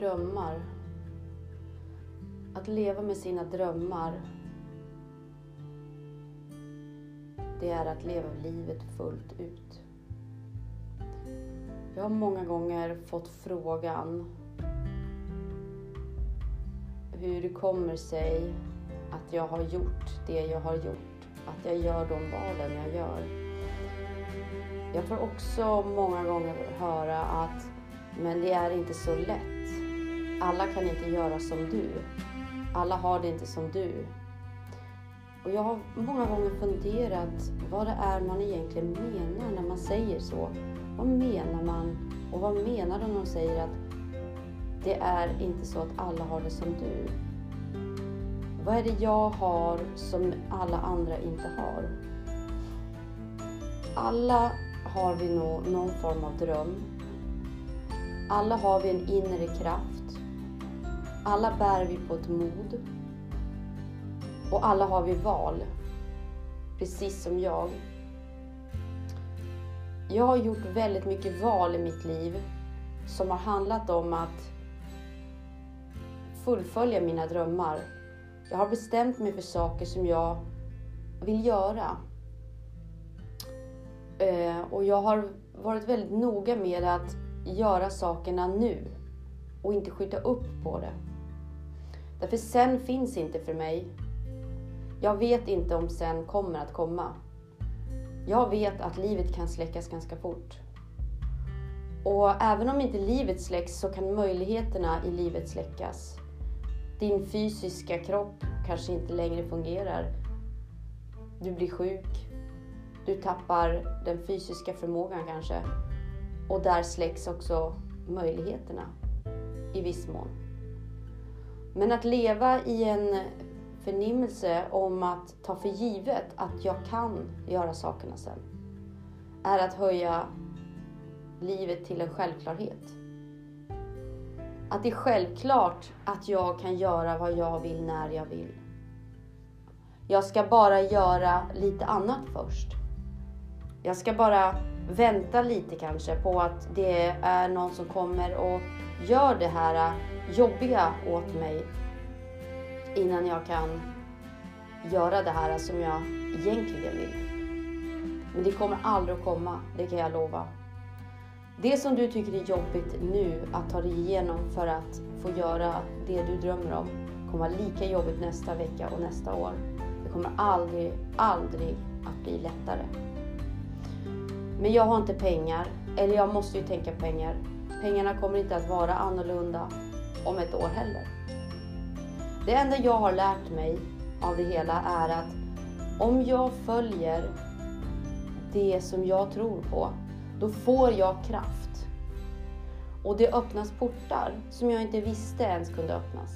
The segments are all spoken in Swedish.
drömmar. Att leva med sina drömmar. Det är att leva livet fullt ut. Jag har många gånger fått frågan hur det kommer sig att jag har gjort det jag har gjort. Att jag gör de valen jag gör. Jag får också många gånger höra att men det är inte så lätt. Alla kan inte göra som du. Alla har det inte som du. Och jag har många gånger funderat vad det är man egentligen menar när man säger så. Vad menar man? Och vad menar de när de säger att det är inte så att alla har det som du? Vad är det jag har som alla andra inte har? Alla har vi nog någon form av dröm. Alla har vi en inre kraft. Alla bär vi på ett mod. Och alla har vi val. Precis som jag. Jag har gjort väldigt mycket val i mitt liv som har handlat om att fullfölja mina drömmar. Jag har bestämt mig för saker som jag vill göra. Eh, och jag har varit väldigt noga med att göra sakerna nu och inte skjuta upp på det. Därför sen finns inte för mig. Jag vet inte om sen kommer att komma. Jag vet att livet kan släckas ganska fort. Och även om inte livet släcks så kan möjligheterna i livet släckas. Din fysiska kropp kanske inte längre fungerar. Du blir sjuk. Du tappar den fysiska förmågan kanske. Och där släcks också möjligheterna i viss mån. Men att leva i en förnimmelse om att ta för givet att jag kan göra sakerna sen är att höja livet till en självklarhet. Att det är självklart att jag kan göra vad jag vill när jag vill. Jag ska bara göra lite annat först. Jag ska bara vänta lite kanske på att det är någon som kommer och gör det här jobbiga åt mig innan jag kan göra det här som jag egentligen vill. Men det kommer aldrig att komma, det kan jag lova. Det som du tycker är jobbigt nu att ta dig igenom för att få göra det du drömmer om kommer vara lika jobbigt nästa vecka och nästa år. Det kommer aldrig, aldrig att bli lättare. Men jag har inte pengar, eller jag måste ju tänka pengar. Pengarna kommer inte att vara annorlunda om ett år heller. Det enda jag har lärt mig av det hela är att om jag följer det som jag tror på, då får jag kraft. Och det öppnas portar som jag inte visste ens kunde öppnas.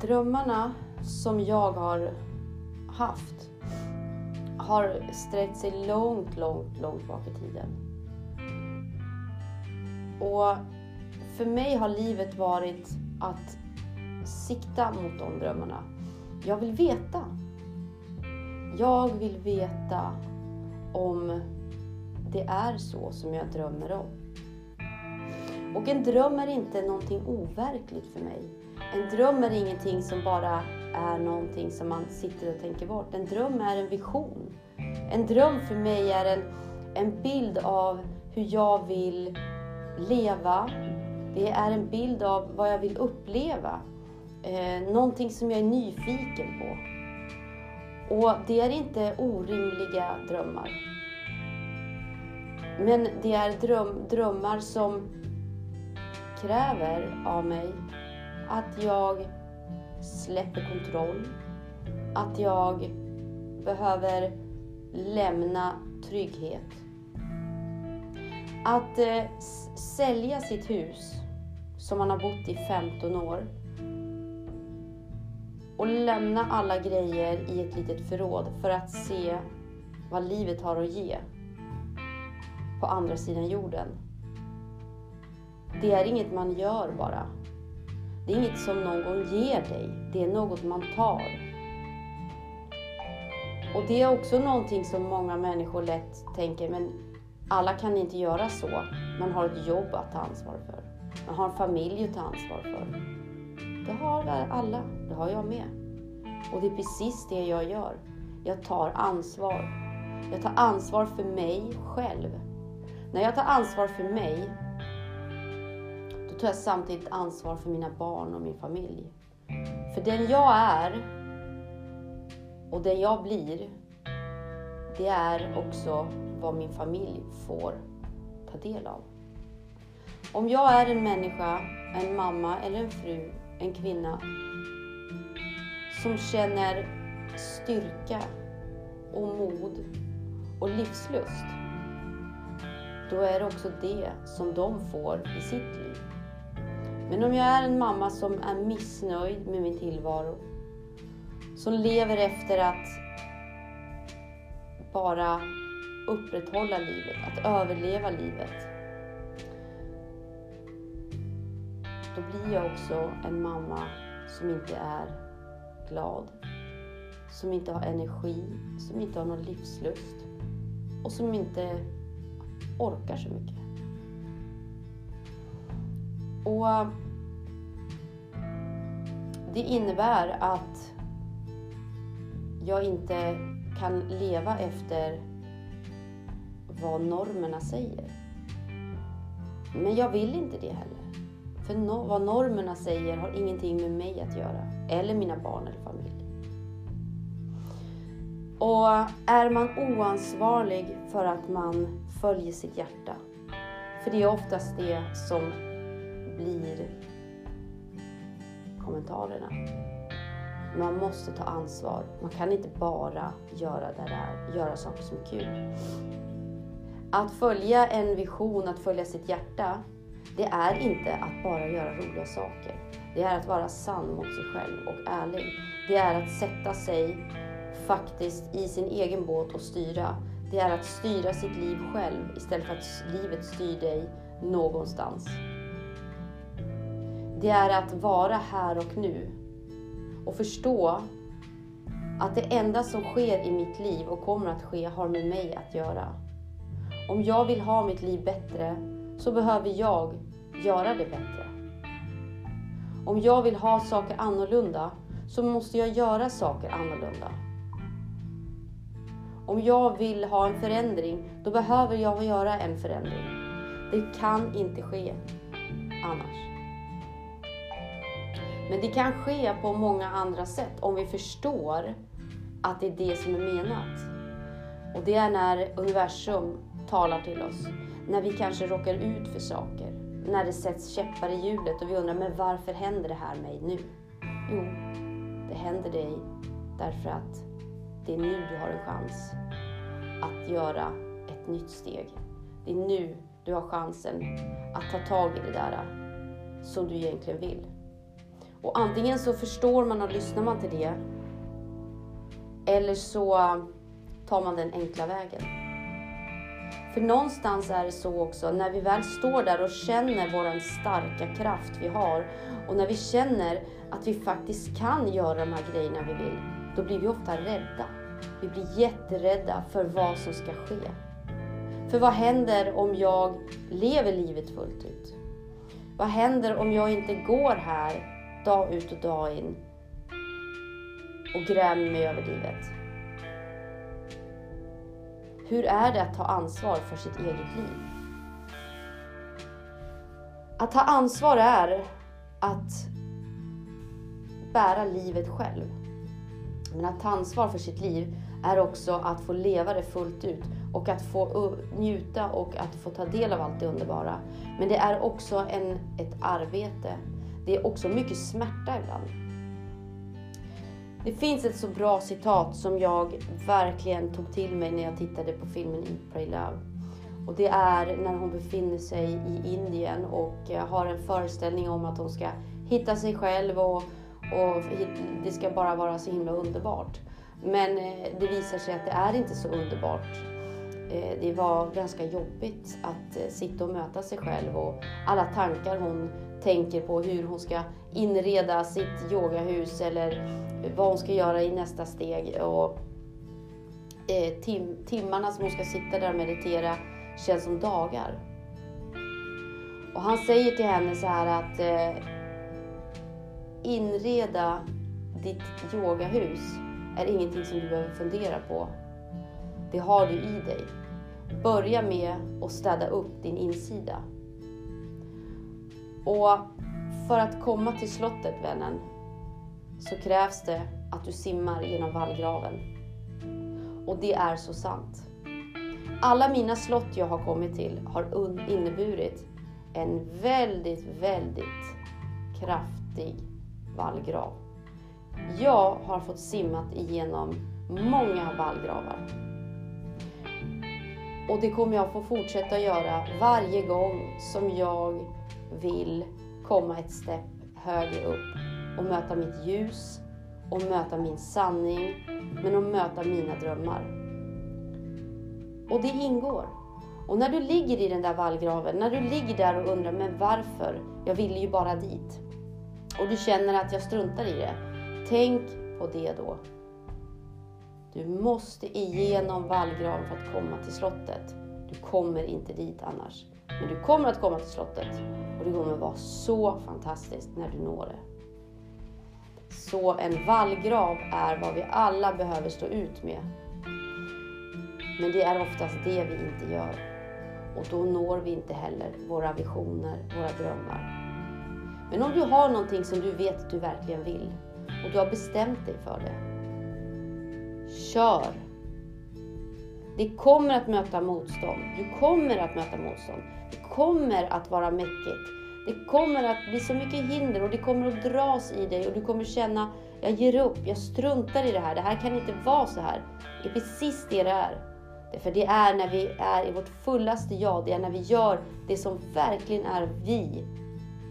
Drömmarna som jag har haft har sträckt sig långt, långt, långt bak i tiden. Och för mig har livet varit att sikta mot de drömmarna. Jag vill veta. Jag vill veta om det är så som jag drömmer om. Och en dröm är inte någonting overkligt för mig. En dröm är ingenting som bara är någonting som man sitter och tänker bort. En dröm är en vision. En dröm för mig är en, en bild av hur jag vill leva. Det är en bild av vad jag vill uppleva. Eh, någonting som jag är nyfiken på. Och det är inte orimliga drömmar. Men det är dröm, drömmar som kräver av mig att jag släpper kontroll. Att jag behöver lämna trygghet. Att eh, sälja sitt hus som man har bott i 15 år och lämna alla grejer i ett litet förråd för att se vad livet har att ge på andra sidan jorden. Det är inget man gör bara. Det är inget som någon ger dig. Det är något man tar. Och det är också någonting som många människor lätt tänker, men alla kan inte göra så. Man har ett jobb att ta ansvar för. Man har en familj att ta ansvar för. Det har alla, det har jag med. Och det är precis det jag gör. Jag tar ansvar. Jag tar ansvar för mig själv. När jag tar ansvar för mig, då tar jag samtidigt ansvar för mina barn och min familj. För den jag är och den jag blir, det är också vad min familj får ta del av. Om jag är en människa, en mamma eller en fru, en kvinna som känner styrka och mod och livslust, då är det också det som de får i sitt liv. Men om jag är en mamma som är missnöjd med min tillvaro, som lever efter att bara upprätthålla livet, att överleva livet. Då blir jag också en mamma som inte är glad, som inte har energi, som inte har någon livslust och som inte orkar så mycket. Och Det innebär att jag inte kan leva efter vad normerna säger. Men jag vill inte det heller. För no vad normerna säger har ingenting med mig att göra. Eller mina barn eller familj. Och är man oansvarig för att man följer sitt hjärta. För det är oftast det som blir kommentarerna. Man måste ta ansvar. Man kan inte bara göra det där, göra saker som är kul. Att följa en vision, att följa sitt hjärta, det är inte att bara göra roliga saker. Det är att vara sann mot sig själv och ärlig. Det är att sätta sig faktiskt i sin egen båt och styra. Det är att styra sitt liv själv istället för att livet styr dig någonstans. Det är att vara här och nu och förstå att det enda som sker i mitt liv och kommer att ske har med mig att göra. Om jag vill ha mitt liv bättre så behöver jag göra det bättre. Om jag vill ha saker annorlunda så måste jag göra saker annorlunda. Om jag vill ha en förändring, då behöver jag göra en förändring. Det kan inte ske annars. Men det kan ske på många andra sätt om vi förstår att det är det som är menat. Och det är när universum talar till oss. När vi kanske råkar ut för saker. När det sätts käppar i hjulet och vi undrar, men varför händer det här mig nu? Jo, det händer dig därför att det är nu du har en chans att göra ett nytt steg. Det är nu du har chansen att ta tag i det där som du egentligen vill. Och antingen så förstår man och lyssnar man till det. Eller så tar man den enkla vägen. För någonstans är det så också, när vi väl står där och känner våran starka kraft vi har och när vi känner att vi faktiskt kan göra de här grejerna vi vill, då blir vi ofta rädda. Vi blir jätterädda för vad som ska ske. För vad händer om jag lever livet fullt ut? Vad händer om jag inte går här dag ut och dag in och grämer mig över livet? Hur är det att ta ansvar för sitt eget liv? Att ta ansvar är att bära livet själv. Men att ta ansvar för sitt liv är också att få leva det fullt ut och att få njuta och att få ta del av allt det underbara. Men det är också en, ett arbete. Det är också mycket smärta ibland. Det finns ett så bra citat som jag verkligen tog till mig när jag tittade på filmen Eat, Pray, Love. Och det är när hon befinner sig i Indien och eh, har en föreställning om att hon ska hitta sig själv och, och det ska bara vara så himla underbart. Men eh, det visar sig att det är inte så underbart. Eh, det var ganska jobbigt att sitta och möta sig själv och alla tankar hon tänker på hur hon ska inreda sitt yogahus eller vad hon ska göra i nästa steg. Och eh, tim timmarna som hon ska sitta där och meditera känns som dagar. Och han säger till henne så här att eh, inreda ditt yogahus är ingenting som du behöver fundera på. Det har du i dig. Börja med att städa upp din insida. Och för att komma till slottet, vännen, så krävs det att du simmar genom vallgraven. Och det är så sant. Alla mina slott jag har kommit till har inneburit en väldigt, väldigt kraftig vallgrav. Jag har fått simmat igenom många vallgravar. Och det kommer jag få fortsätta göra varje gång som jag vill komma ett steg högre upp och möta mitt ljus och möta min sanning, men att möta mina drömmar. Och det ingår. Och när du ligger i den där vallgraven, när du ligger där och undrar, men varför? Jag ville ju bara dit. Och du känner att jag struntar i det. Tänk på det då. Du måste igenom vallgraven för att komma till slottet. Du kommer inte dit annars. Men du kommer att komma till slottet och det kommer att vara så fantastiskt när du når det. Så en vallgrav är vad vi alla behöver stå ut med. Men det är oftast det vi inte gör. Och då når vi inte heller våra visioner, våra drömmar. Men om du har någonting som du vet att du verkligen vill och du har bestämt dig för det. Kör! Det kommer att möta motstånd. Du kommer att möta motstånd. Det kommer att vara mäckigt. Det kommer att bli så mycket hinder och det kommer att dras i dig och du kommer känna, jag ger upp, jag struntar i det här, det här kan inte vara så här. Det är precis det det är. För det är när vi är i vårt fullaste jag, det är när vi gör det som verkligen är vi,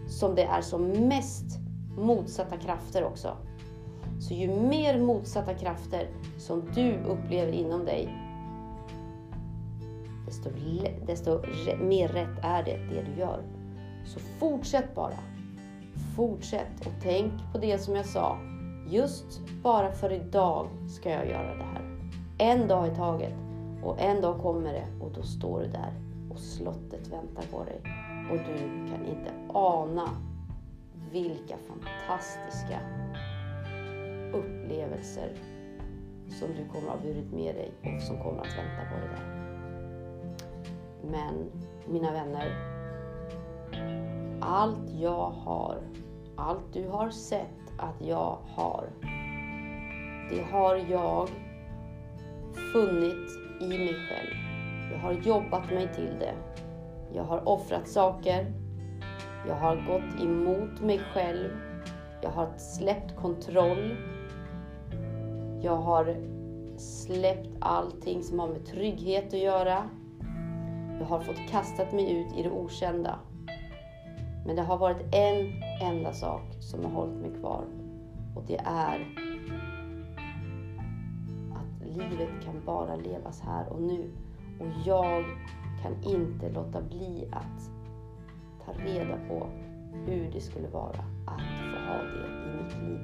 som det är som mest motsatta krafter också. Så ju mer motsatta krafter som du upplever inom dig, desto, desto mer rätt är det, det du gör. Så fortsätt bara. Fortsätt och tänk på det som jag sa. Just bara för idag ska jag göra det här. En dag i taget. Och en dag kommer det och då står du där och slottet väntar på dig. Och du kan inte ana vilka fantastiska upplevelser som du kommer att ha burit med dig och som kommer att vänta på dig där. Men mina vänner, allt jag har, allt du har sett att jag har, det har jag funnit i mig själv. Jag har jobbat mig till det. Jag har offrat saker. Jag har gått emot mig själv. Jag har släppt kontroll. Jag har släppt allting som har med trygghet att göra. Jag har fått kastat mig ut i det okända. Men det har varit en enda sak som har hållit mig kvar. Och det är att livet kan bara levas här och nu. Och jag kan inte låta bli att ta reda på hur det skulle vara att få ha det i mitt liv.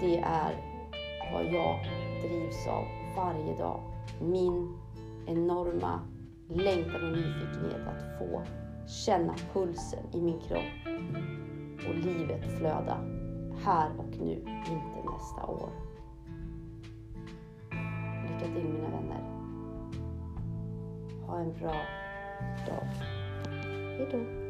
Det är vad jag drivs av varje dag. Min enorma längtan och nyfikenhet att få känna pulsen i min kropp och livet flöda här och nu, inte nästa år. Lycka till mina vänner. Ha en bra dag. Hejdå.